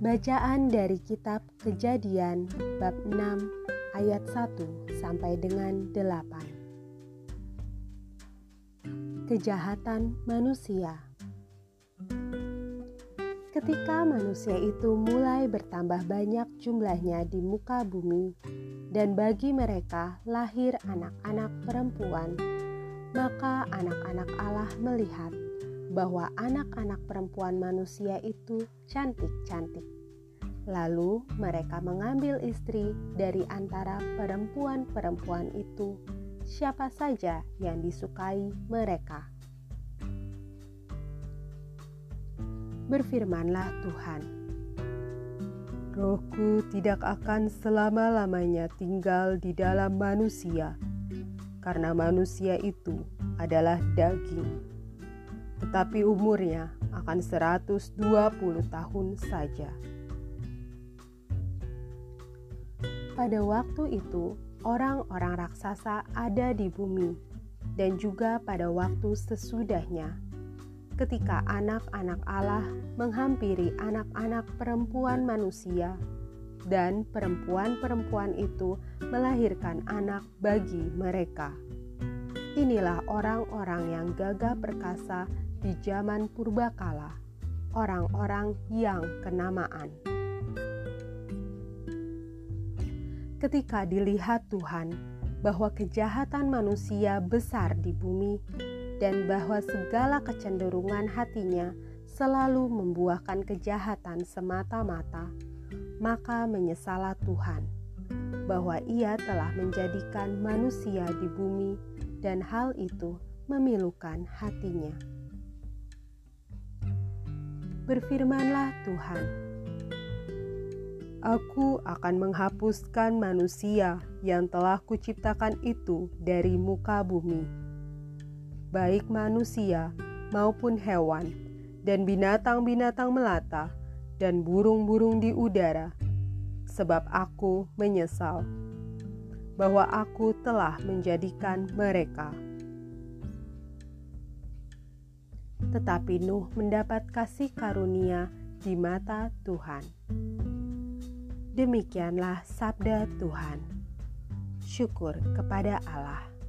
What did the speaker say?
Bacaan dari kitab Kejadian bab 6 ayat 1 sampai dengan 8. Kejahatan manusia. Ketika manusia itu mulai bertambah banyak jumlahnya di muka bumi dan bagi mereka lahir anak-anak perempuan, maka anak-anak Allah melihat bahwa anak-anak perempuan manusia itu cantik-cantik. Lalu mereka mengambil istri dari antara perempuan-perempuan itu, siapa saja yang disukai mereka. Berfirmanlah Tuhan, Rohku tidak akan selama-lamanya tinggal di dalam manusia, karena manusia itu adalah daging tetapi umurnya akan 120 tahun saja. Pada waktu itu, orang-orang raksasa ada di bumi, dan juga pada waktu sesudahnya, ketika anak-anak Allah menghampiri anak-anak perempuan manusia, dan perempuan-perempuan itu melahirkan anak bagi mereka. Inilah orang-orang yang gagah perkasa di zaman purbakala, orang-orang yang kenamaan. Ketika dilihat Tuhan bahwa kejahatan manusia besar di bumi dan bahwa segala kecenderungan hatinya selalu membuahkan kejahatan semata-mata, maka menyesalah Tuhan bahwa Ia telah menjadikan manusia di bumi, dan hal itu memilukan hatinya berfirmanlah Tuhan, Aku akan menghapuskan manusia yang telah kuciptakan itu dari muka bumi, baik manusia maupun hewan, dan binatang-binatang melata, dan burung-burung di udara, sebab aku menyesal bahwa aku telah menjadikan mereka. Tetapi Nuh mendapat kasih karunia di mata Tuhan. Demikianlah sabda Tuhan. Syukur kepada Allah.